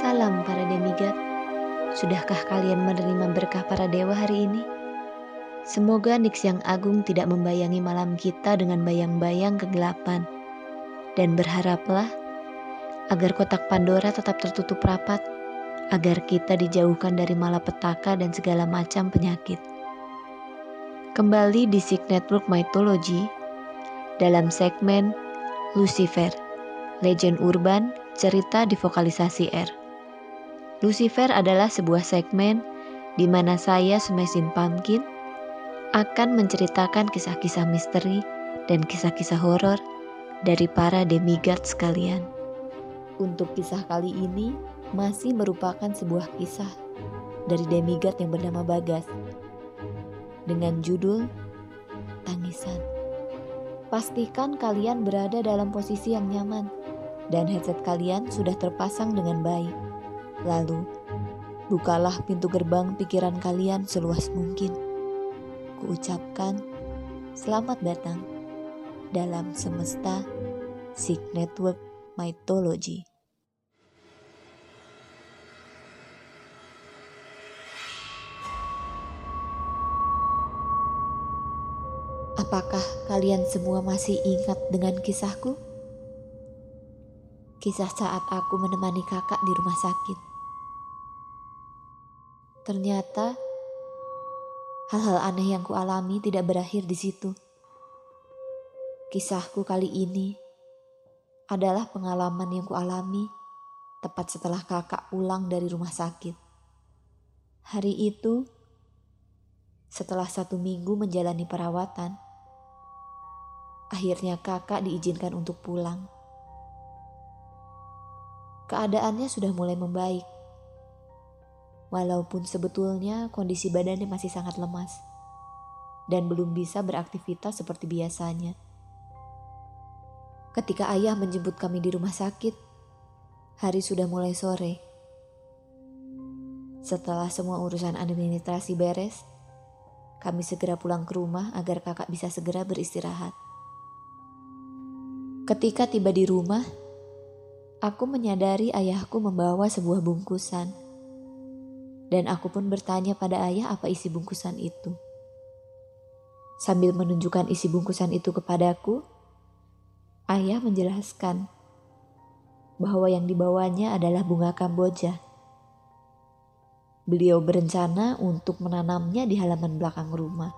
Salam para demigod. Sudahkah kalian menerima berkah para dewa hari ini? Semoga Nix yang agung tidak membayangi malam kita dengan bayang-bayang kegelapan. Dan berharaplah agar kotak Pandora tetap tertutup rapat, agar kita dijauhkan dari malapetaka dan segala macam penyakit. Kembali di Sig Network Mythology dalam segmen Lucifer, Legend Urban, cerita di vokalisasi R. Lucifer adalah sebuah segmen di mana saya Smesin Pumpkin akan menceritakan kisah-kisah misteri dan kisah-kisah horor dari para demigod sekalian. Untuk kisah kali ini masih merupakan sebuah kisah dari demigod yang bernama Bagas dengan judul Tangisan. Pastikan kalian berada dalam posisi yang nyaman dan headset kalian sudah terpasang dengan baik. Lalu, bukalah pintu gerbang pikiran kalian seluas mungkin. Kuucapkan, selamat datang dalam semesta Sig Network Mythology. Apakah kalian semua masih ingat dengan kisahku? Kisah saat aku menemani kakak di rumah sakit. Ternyata hal-hal aneh yang kualami tidak berakhir di situ. Kisahku kali ini adalah pengalaman yang kualami tepat setelah kakak pulang dari rumah sakit. Hari itu, setelah satu minggu menjalani perawatan, akhirnya kakak diizinkan untuk pulang. Keadaannya sudah mulai membaik walaupun sebetulnya kondisi badannya masih sangat lemas dan belum bisa beraktivitas seperti biasanya. Ketika ayah menjemput kami di rumah sakit, hari sudah mulai sore. Setelah semua urusan administrasi beres, kami segera pulang ke rumah agar kakak bisa segera beristirahat. Ketika tiba di rumah, aku menyadari ayahku membawa sebuah bungkusan dan aku pun bertanya pada ayah apa isi bungkusan itu. Sambil menunjukkan isi bungkusan itu kepadaku, ayah menjelaskan bahwa yang dibawanya adalah bunga kamboja. Beliau berencana untuk menanamnya di halaman belakang rumah.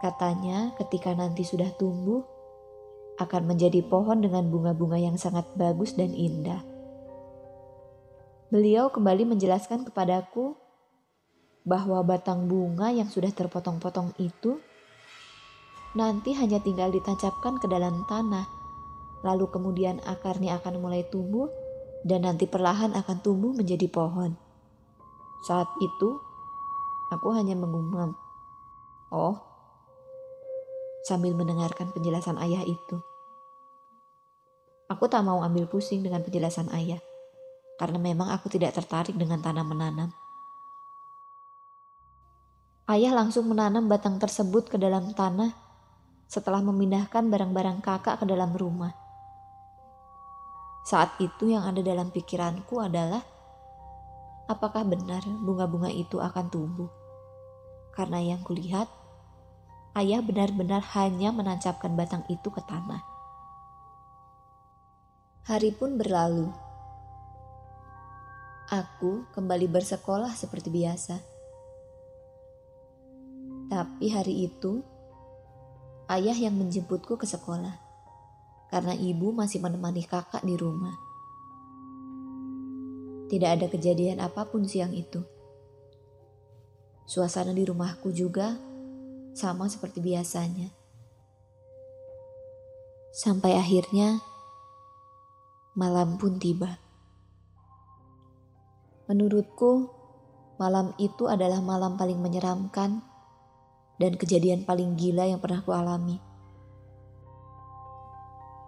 Katanya, ketika nanti sudah tumbuh, akan menjadi pohon dengan bunga-bunga yang sangat bagus dan indah. Beliau kembali menjelaskan kepadaku bahwa batang bunga yang sudah terpotong-potong itu nanti hanya tinggal ditancapkan ke dalam tanah, lalu kemudian akarnya akan mulai tumbuh dan nanti perlahan akan tumbuh menjadi pohon. Saat itu, aku hanya mengumam, "Oh," sambil mendengarkan penjelasan ayah itu. Aku tak mau ambil pusing dengan penjelasan ayah karena memang aku tidak tertarik dengan tanam menanam. Ayah langsung menanam batang tersebut ke dalam tanah setelah memindahkan barang-barang kakak ke dalam rumah. Saat itu yang ada dalam pikiranku adalah apakah benar bunga-bunga itu akan tumbuh? Karena yang kulihat, ayah benar-benar hanya menancapkan batang itu ke tanah. Hari pun berlalu. Aku kembali bersekolah seperti biasa. Tapi hari itu, ayah yang menjemputku ke sekolah karena ibu masih menemani kakak di rumah. Tidak ada kejadian apa pun siang itu. Suasana di rumahku juga sama seperti biasanya. Sampai akhirnya malam pun tiba. Menurutku, malam itu adalah malam paling menyeramkan dan kejadian paling gila yang pernah kualami.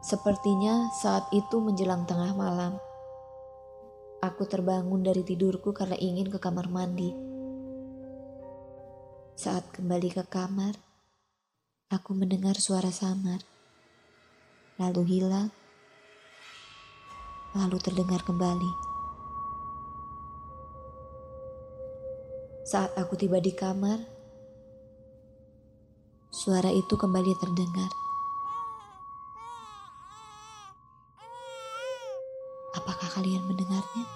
Sepertinya saat itu menjelang tengah malam, aku terbangun dari tidurku karena ingin ke kamar mandi. Saat kembali ke kamar, aku mendengar suara samar, lalu hilang, lalu terdengar kembali. Saat aku tiba di kamar, suara itu kembali terdengar. Apakah kalian mendengarnya?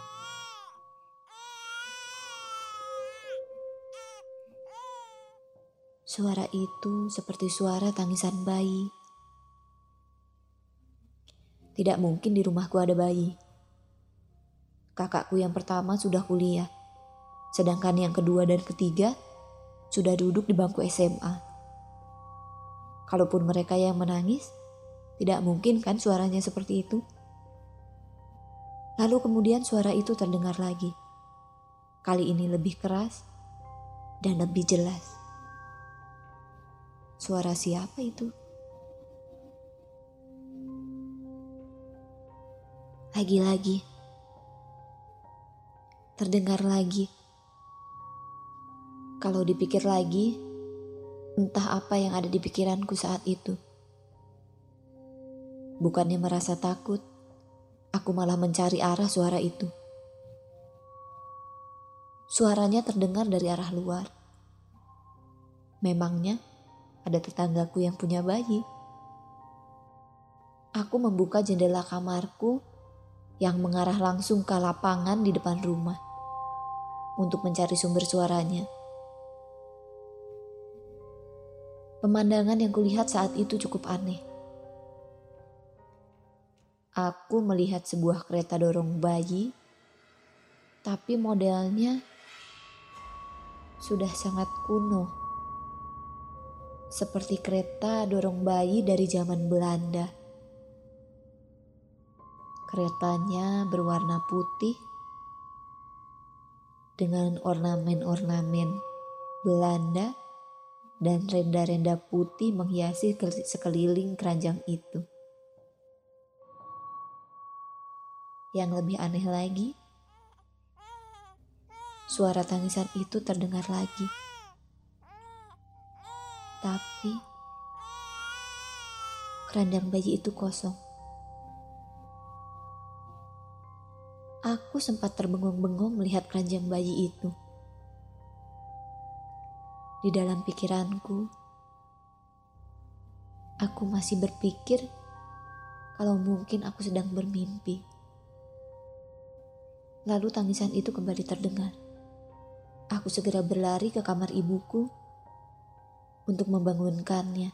Suara itu seperti suara tangisan bayi. Tidak mungkin di rumahku ada bayi. Kakakku yang pertama sudah kuliah, sedangkan yang kedua dan ketiga sudah duduk di bangku SMA. Kalaupun mereka yang menangis, tidak mungkin kan suaranya seperti itu. Lalu kemudian suara itu terdengar lagi. Kali ini lebih keras dan lebih jelas. Suara siapa itu? Lagi-lagi. Terdengar lagi. Kalau dipikir lagi, entah apa yang ada di pikiranku saat itu. Bukannya merasa takut, aku malah mencari arah suara itu. Suaranya terdengar dari arah luar. Memangnya ada tetanggaku yang punya bayi. Aku membuka jendela kamarku yang mengarah langsung ke lapangan di depan rumah untuk mencari sumber suaranya. Pemandangan yang kulihat saat itu cukup aneh. Aku melihat sebuah kereta dorong bayi, tapi modelnya sudah sangat kuno. Seperti kereta dorong bayi dari zaman Belanda. Keretanya berwarna putih dengan ornamen-ornamen Belanda dan renda-renda putih menghiasi sekeliling keranjang itu. Yang lebih aneh lagi, suara tangisan itu terdengar lagi. Tapi keranjang bayi itu kosong. Aku sempat terbengong-bengong melihat keranjang bayi itu. Di dalam pikiranku, aku masih berpikir kalau mungkin aku sedang bermimpi. Lalu tangisan itu kembali terdengar. Aku segera berlari ke kamar ibuku untuk membangunkannya.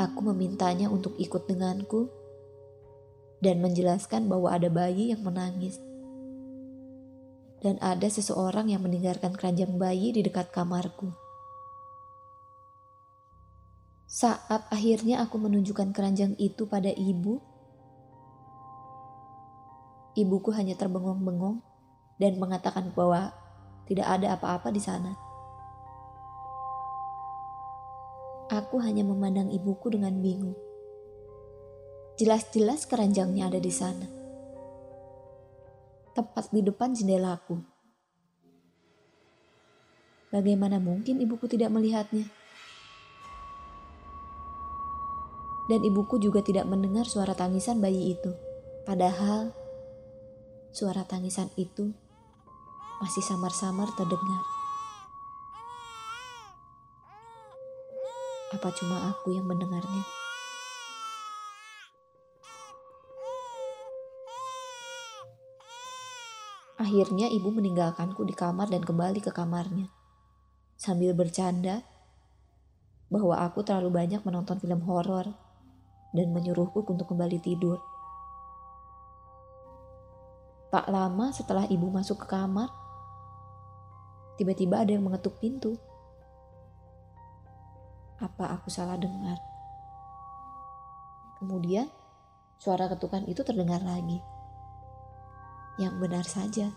Aku memintanya untuk ikut denganku dan menjelaskan bahwa ada bayi yang menangis. Dan ada seseorang yang meninggalkan keranjang bayi di dekat kamarku. Saat akhirnya aku menunjukkan keranjang itu pada ibu, ibuku hanya terbengong-bengong dan mengatakan bahwa tidak ada apa-apa di sana. Aku hanya memandang ibuku dengan bingung. Jelas-jelas keranjangnya ada di sana. Tepat di depan jendelaku. Bagaimana mungkin ibuku tidak melihatnya? Dan ibuku juga tidak mendengar suara tangisan bayi itu. Padahal suara tangisan itu masih samar-samar terdengar. Apa cuma aku yang mendengarnya? Akhirnya ibu meninggalkanku di kamar dan kembali ke kamarnya. Sambil bercanda bahwa aku terlalu banyak menonton film horor dan menyuruhku untuk kembali tidur. Tak lama setelah ibu masuk ke kamar, tiba-tiba ada yang mengetuk pintu. Apa aku salah dengar? Kemudian, suara ketukan itu terdengar lagi yang benar saja.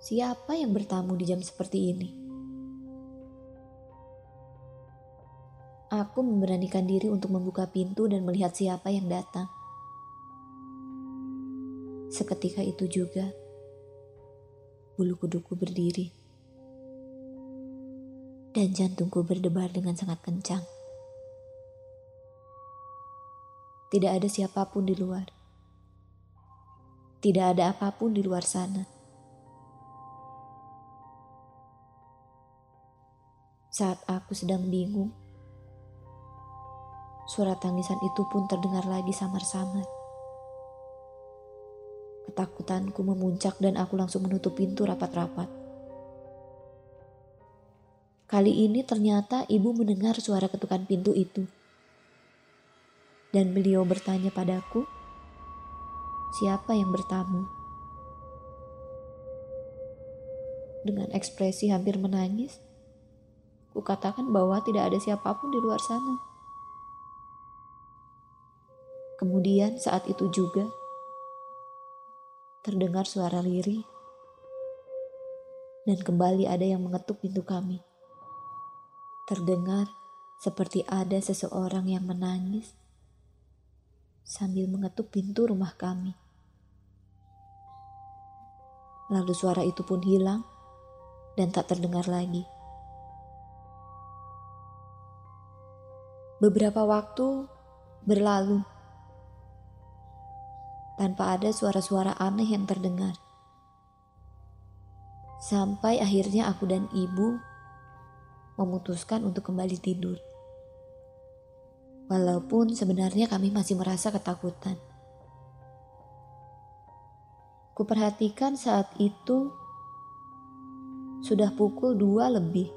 Siapa yang bertamu di jam seperti ini? Aku memberanikan diri untuk membuka pintu dan melihat siapa yang datang. Seketika itu juga, bulu kuduku berdiri, dan jantungku berdebar dengan sangat kencang. tidak ada siapa pun di luar. Tidak ada apa pun di luar sana. Saat aku sedang bingung, suara tangisan itu pun terdengar lagi samar-samar. Ketakutanku memuncak dan aku langsung menutup pintu rapat-rapat. Kali ini ternyata ibu mendengar suara ketukan pintu itu. Dan beliau bertanya padaku, siapa yang bertamu? Dengan ekspresi hampir menangis, Kukatakan bahwa tidak ada siapa pun di luar sana. Kemudian saat itu juga terdengar suara lirih dan kembali ada yang mengetuk pintu kami. Terdengar seperti ada seseorang yang menangis sambil mengetuk pintu rumah kami. Lalu suara itu pun hilang dan tak terdengar lagi. Beberapa waktu berlalu tanpa ada suara-suara aneh yang terdengar. Sampai akhirnya aku dan ibu memutuskan untuk kembali tidur. Walaupun sebenarnya kami masih merasa ketakutan. Kuperhatikan saat itu sudah pukul dua lebih.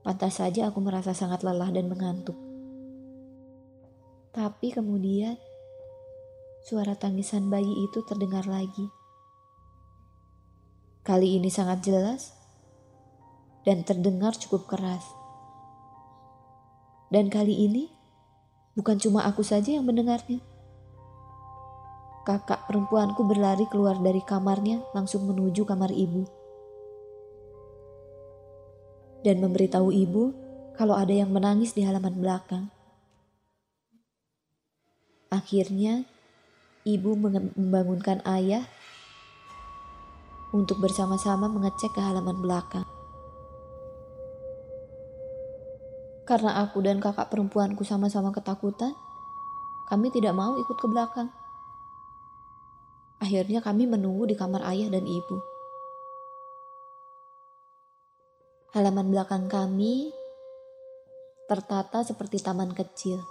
Pantas saja aku merasa sangat lelah dan mengantuk. Tapi kemudian suara tangisan bayi itu terdengar lagi. Kali ini sangat jelas dan terdengar cukup keras. Dan kali ini bukan cuma aku saja yang mendengarnya. Kakak perempuanku berlari keluar dari kamarnya langsung menuju kamar ibu dan memberitahu ibu kalau ada yang menangis di halaman belakang. Akhirnya, ibu membangunkan ayah untuk bersama-sama mengecek ke halaman belakang. Karena aku dan kakak perempuanku sama-sama ketakutan, kami tidak mau ikut ke belakang. Akhirnya kami menunggu di kamar ayah dan ibu. Halaman belakang kami tertata seperti taman kecil.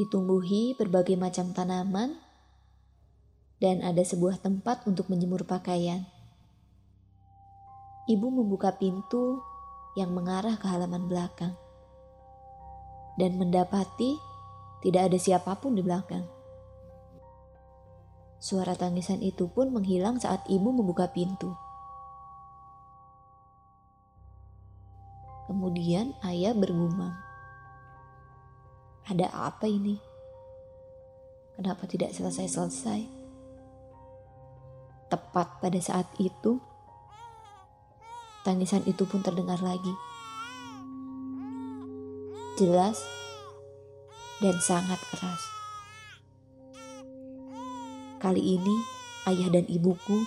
Ditumbuhi berbagai macam tanaman dan ada sebuah tempat untuk menjemur pakaian. Ibu membuka pintu yang mengarah ke halaman belakang dan mendapati tidak ada siapa pun di belakang. Suara tangisan itu pun menghilang saat ibu membuka pintu. Kemudian ayah bergumam. Ada apa ini? Kenapa tidak selesai-selesai? Tepat pada saat itu, tangisan itu pun terdengar lagi. Jelas dan sangat keras. Kali ini, ayah dan ibuku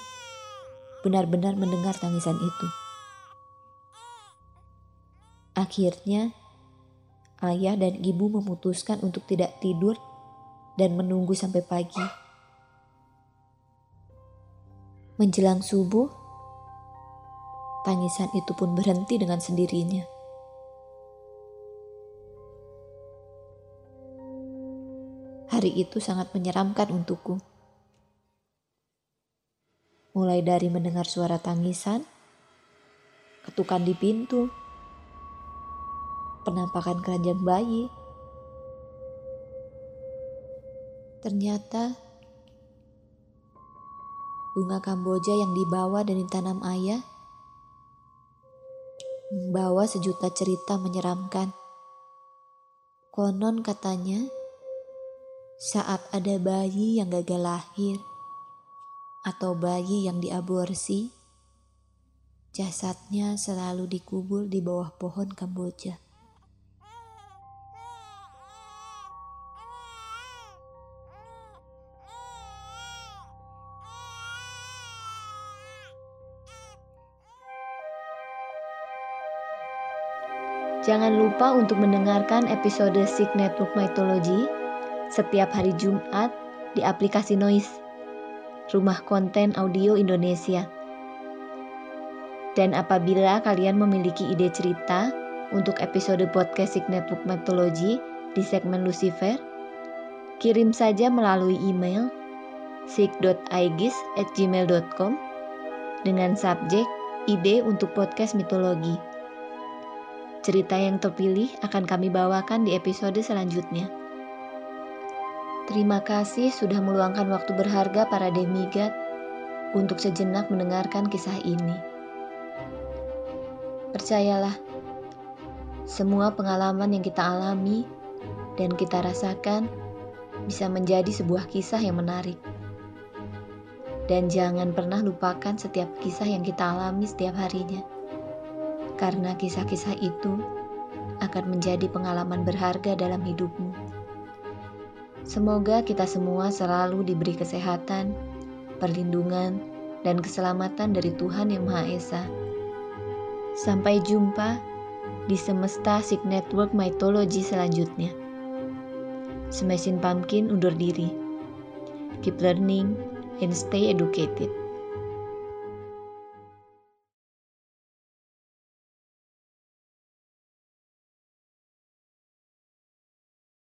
benar-benar mendengar tangisan itu. Akhirnya, ayah dan ibu memutuskan untuk tidak tidur dan menunggu sampai pagi. Menjelang subuh, tangisan itu pun berhenti dengan sendirinya. Hari itu sangat menyeramkan untukku. Mulai dari mendengar suara tangisan, ketukan di pintu, penampakan keranjang bayi. Ternyata bunga kamboja yang dibawa dari tanam ayah membawa sejuta cerita menyeramkan. Konon katanya, saat ada bayi yang gagal lahir atau bayi yang diaborsi, jasadnya selalu dikubur di bawah pohon kamboja. Jangan lupa untuk mendengarkan episode Sig Network Mythology setiap hari Jumat di aplikasi Noise, rumah konten audio Indonesia. Dan apabila kalian memiliki ide cerita untuk episode podcast Sig Network Mythology di segmen Lucifer, kirim saja melalui email sig.aegis@gmail.com dengan subjek ide untuk podcast mitologi. Cerita yang terpilih akan kami bawakan di episode selanjutnya. Terima kasih sudah meluangkan waktu berharga para demigod untuk sejenak mendengarkan kisah ini. Percayalah, semua pengalaman yang kita alami dan kita rasakan bisa menjadi sebuah kisah yang menarik. Dan jangan pernah lupakan setiap kisah yang kita alami setiap harinya karena kisah-kisah itu akan menjadi pengalaman berharga dalam hidupmu. Semoga kita semua selalu diberi kesehatan, perlindungan, dan keselamatan dari Tuhan Yang Maha Esa. Sampai jumpa di semesta Sig Network Mythology selanjutnya. Smashing Pumpkin undur diri. Keep learning and stay educated.